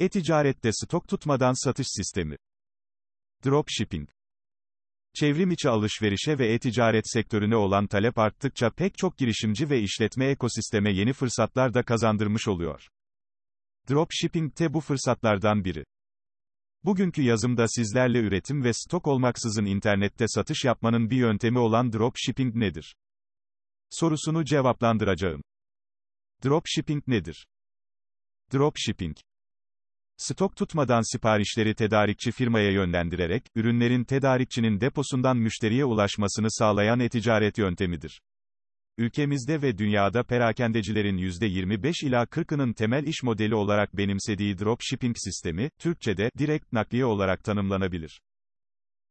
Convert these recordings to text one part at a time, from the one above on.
E-ticarette stok tutmadan satış sistemi. Dropshipping. Çevrim içi alışverişe ve e-ticaret sektörüne olan talep arttıkça pek çok girişimci ve işletme ekosisteme yeni fırsatlar da kazandırmış oluyor. Dropshipping de bu fırsatlardan biri. Bugünkü yazımda sizlerle üretim ve stok olmaksızın internette satış yapmanın bir yöntemi olan dropshipping nedir? Sorusunu cevaplandıracağım. Dropshipping nedir? Dropshipping Stok tutmadan siparişleri tedarikçi firmaya yönlendirerek, ürünlerin tedarikçinin deposundan müşteriye ulaşmasını sağlayan e-ticaret yöntemidir. Ülkemizde ve dünyada perakendecilerin %25 ila 40'ının temel iş modeli olarak benimsediği dropshipping sistemi, Türkçe'de direkt nakliye olarak tanımlanabilir.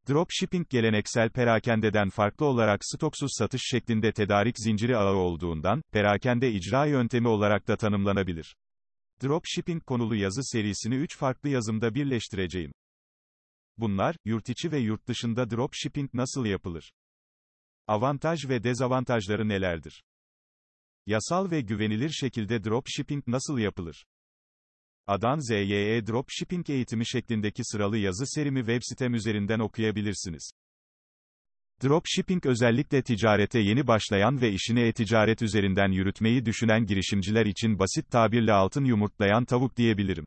Dropshipping geleneksel perakendeden farklı olarak stoksuz satış şeklinde tedarik zinciri ağı olduğundan, perakende icra yöntemi olarak da tanımlanabilir. Dropshipping konulu yazı serisini 3 farklı yazımda birleştireceğim. Bunlar, yurt içi ve yurt dışında dropshipping nasıl yapılır? Avantaj ve dezavantajları nelerdir? Yasal ve güvenilir şekilde dropshipping nasıl yapılır? Adan ZYE Dropshipping eğitimi şeklindeki sıralı yazı serimi web sitem üzerinden okuyabilirsiniz. Dropshipping özellikle ticarete yeni başlayan ve işini e-ticaret üzerinden yürütmeyi düşünen girişimciler için basit tabirle altın yumurtlayan tavuk diyebilirim.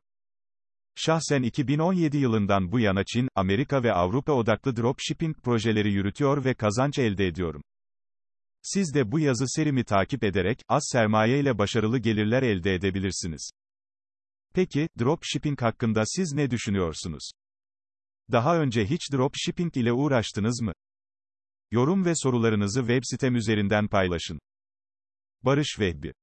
Şahsen 2017 yılından bu yana Çin, Amerika ve Avrupa odaklı dropshipping projeleri yürütüyor ve kazanç elde ediyorum. Siz de bu yazı serimi takip ederek, az sermaye ile başarılı gelirler elde edebilirsiniz. Peki, dropshipping hakkında siz ne düşünüyorsunuz? Daha önce hiç dropshipping ile uğraştınız mı? Yorum ve sorularınızı web sitem üzerinden paylaşın. Barış Vehbi